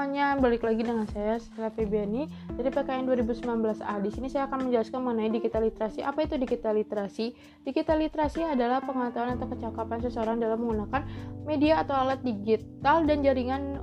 semuanya, balik lagi dengan saya Stella Febiani dari PKN 2019A. Di sini saya akan menjelaskan mengenai digital literasi. Apa itu digital literasi? Digital literasi adalah pengetahuan atau kecakapan seseorang dalam menggunakan media atau alat digital dan jaringan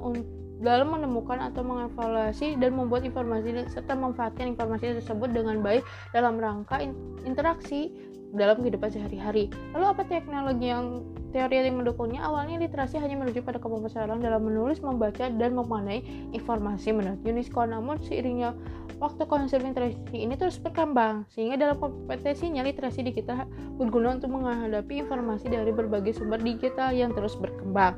dalam menemukan atau mengevaluasi dan membuat informasi serta memanfaatkan informasi tersebut dengan baik dalam rangka interaksi dalam kehidupan sehari-hari. Lalu apa teknologi yang teori yang mendukungnya? Awalnya literasi hanya menuju pada kemampuan seseorang dalam menulis, membaca, dan memanai informasi menurut UNESCO. Namun seiringnya waktu konsep literasi ini terus berkembang, sehingga dalam kompetensinya literasi digital berguna untuk menghadapi informasi dari berbagai sumber digital yang terus berkembang.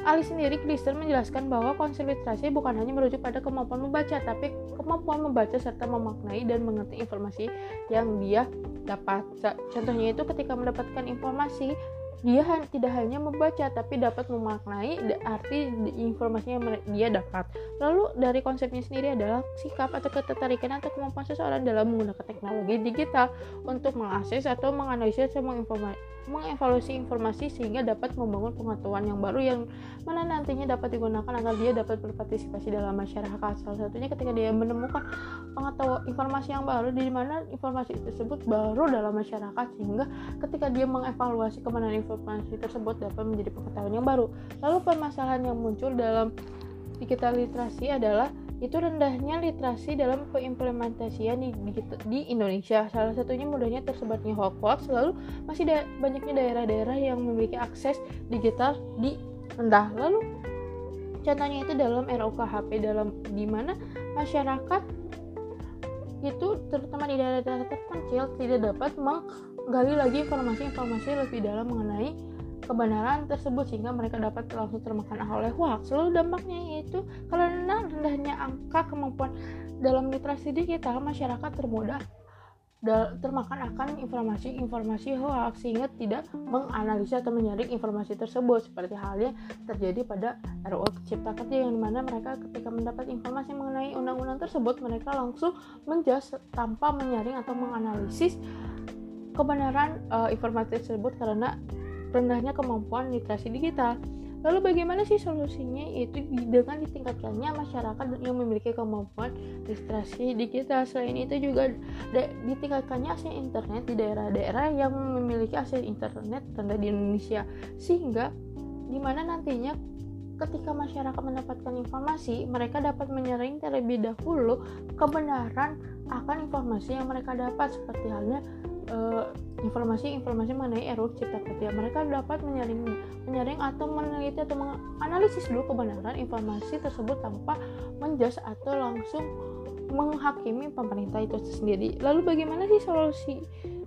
Ali sendiri, Kristen menjelaskan bahwa konsep literasi bukan hanya merujuk pada kemampuan membaca, tapi kemampuan membaca serta memaknai dan mengerti informasi yang dia dapat. Contohnya itu ketika mendapatkan informasi, dia tidak hanya membaca tapi dapat memaknai arti informasi yang dia dapat. Lalu dari konsepnya sendiri adalah sikap atau ketertarikan atau kemampuan seseorang dalam menggunakan teknologi digital untuk mengakses atau menganalisis informasi mengevaluasi informasi sehingga dapat membangun pengetahuan yang baru yang mana nantinya dapat digunakan agar dia dapat berpartisipasi dalam masyarakat. Salah satunya ketika dia menemukan pengetahuan informasi yang baru di mana informasi tersebut baru dalam masyarakat sehingga ketika dia mengevaluasi kebenaran informasi tersebut dapat menjadi pengetahuan yang baru. Lalu permasalahan yang muncul dalam digital literasi adalah itu rendahnya literasi dalam pengimplementasian di, di, di Indonesia. Salah satunya mudahnya tersebarnya hoax, lalu masih da banyaknya daerah-daerah yang memiliki akses digital di rendah. Lalu contohnya itu dalam RUKHP dalam di mana masyarakat itu terutama di daerah-daerah terpencil tidak dapat menggali lagi informasi-informasi lebih dalam mengenai kebenaran tersebut sehingga mereka dapat langsung termakan oleh hoax. Lalu dampaknya yaitu karena rendahnya angka kemampuan dalam literasi digital masyarakat termudah termakan akan informasi-informasi hoax sehingga tidak menganalisa atau menyaring informasi tersebut seperti halnya terjadi pada RUU Cipta Kerja yang di mana mereka ketika mendapat informasi mengenai undang-undang tersebut mereka langsung menjas tanpa menyaring atau menganalisis kebenaran uh, informasi tersebut karena rendahnya kemampuan literasi digital. Lalu bagaimana sih solusinya? Itu dengan ditingkatkannya masyarakat yang memiliki kemampuan literasi digital. Selain itu juga ditingkatkannya akses internet di daerah-daerah yang memiliki akses internet rendah di Indonesia. Sehingga di mana nantinya ketika masyarakat mendapatkan informasi, mereka dapat menyaring terlebih dahulu kebenaran akan informasi yang mereka dapat seperti halnya informasi-informasi uh, mengenai RUU Cipta Kerja. Mereka dapat menyaring, menyaring atau meneliti atau menganalisis dulu kebenaran informasi tersebut tanpa menjas atau langsung menghakimi pemerintah itu sendiri. Lalu bagaimana sih solusi?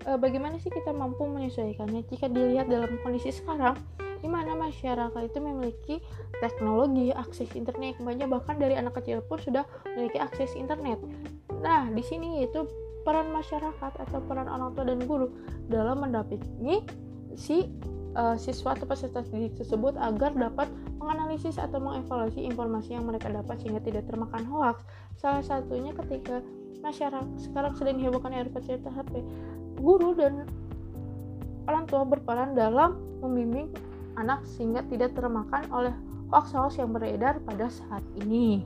Uh, bagaimana sih kita mampu menyesuaikannya jika dilihat dalam kondisi sekarang? di mana masyarakat itu memiliki teknologi akses internet banyak bahkan dari anak kecil pun sudah memiliki akses internet. Nah, di sini itu peran masyarakat atau peran orang tua dan guru dalam mendampingi si uh, siswa atau peserta didik tersebut agar dapat menganalisis atau mengevaluasi informasi yang mereka dapat sehingga tidak termakan hoax. Salah satunya ketika masyarakat sekarang sedang dihebohkan RPC HP, guru dan orang tua berperan dalam membimbing anak sehingga tidak termakan oleh hoax-hoax yang beredar pada saat ini.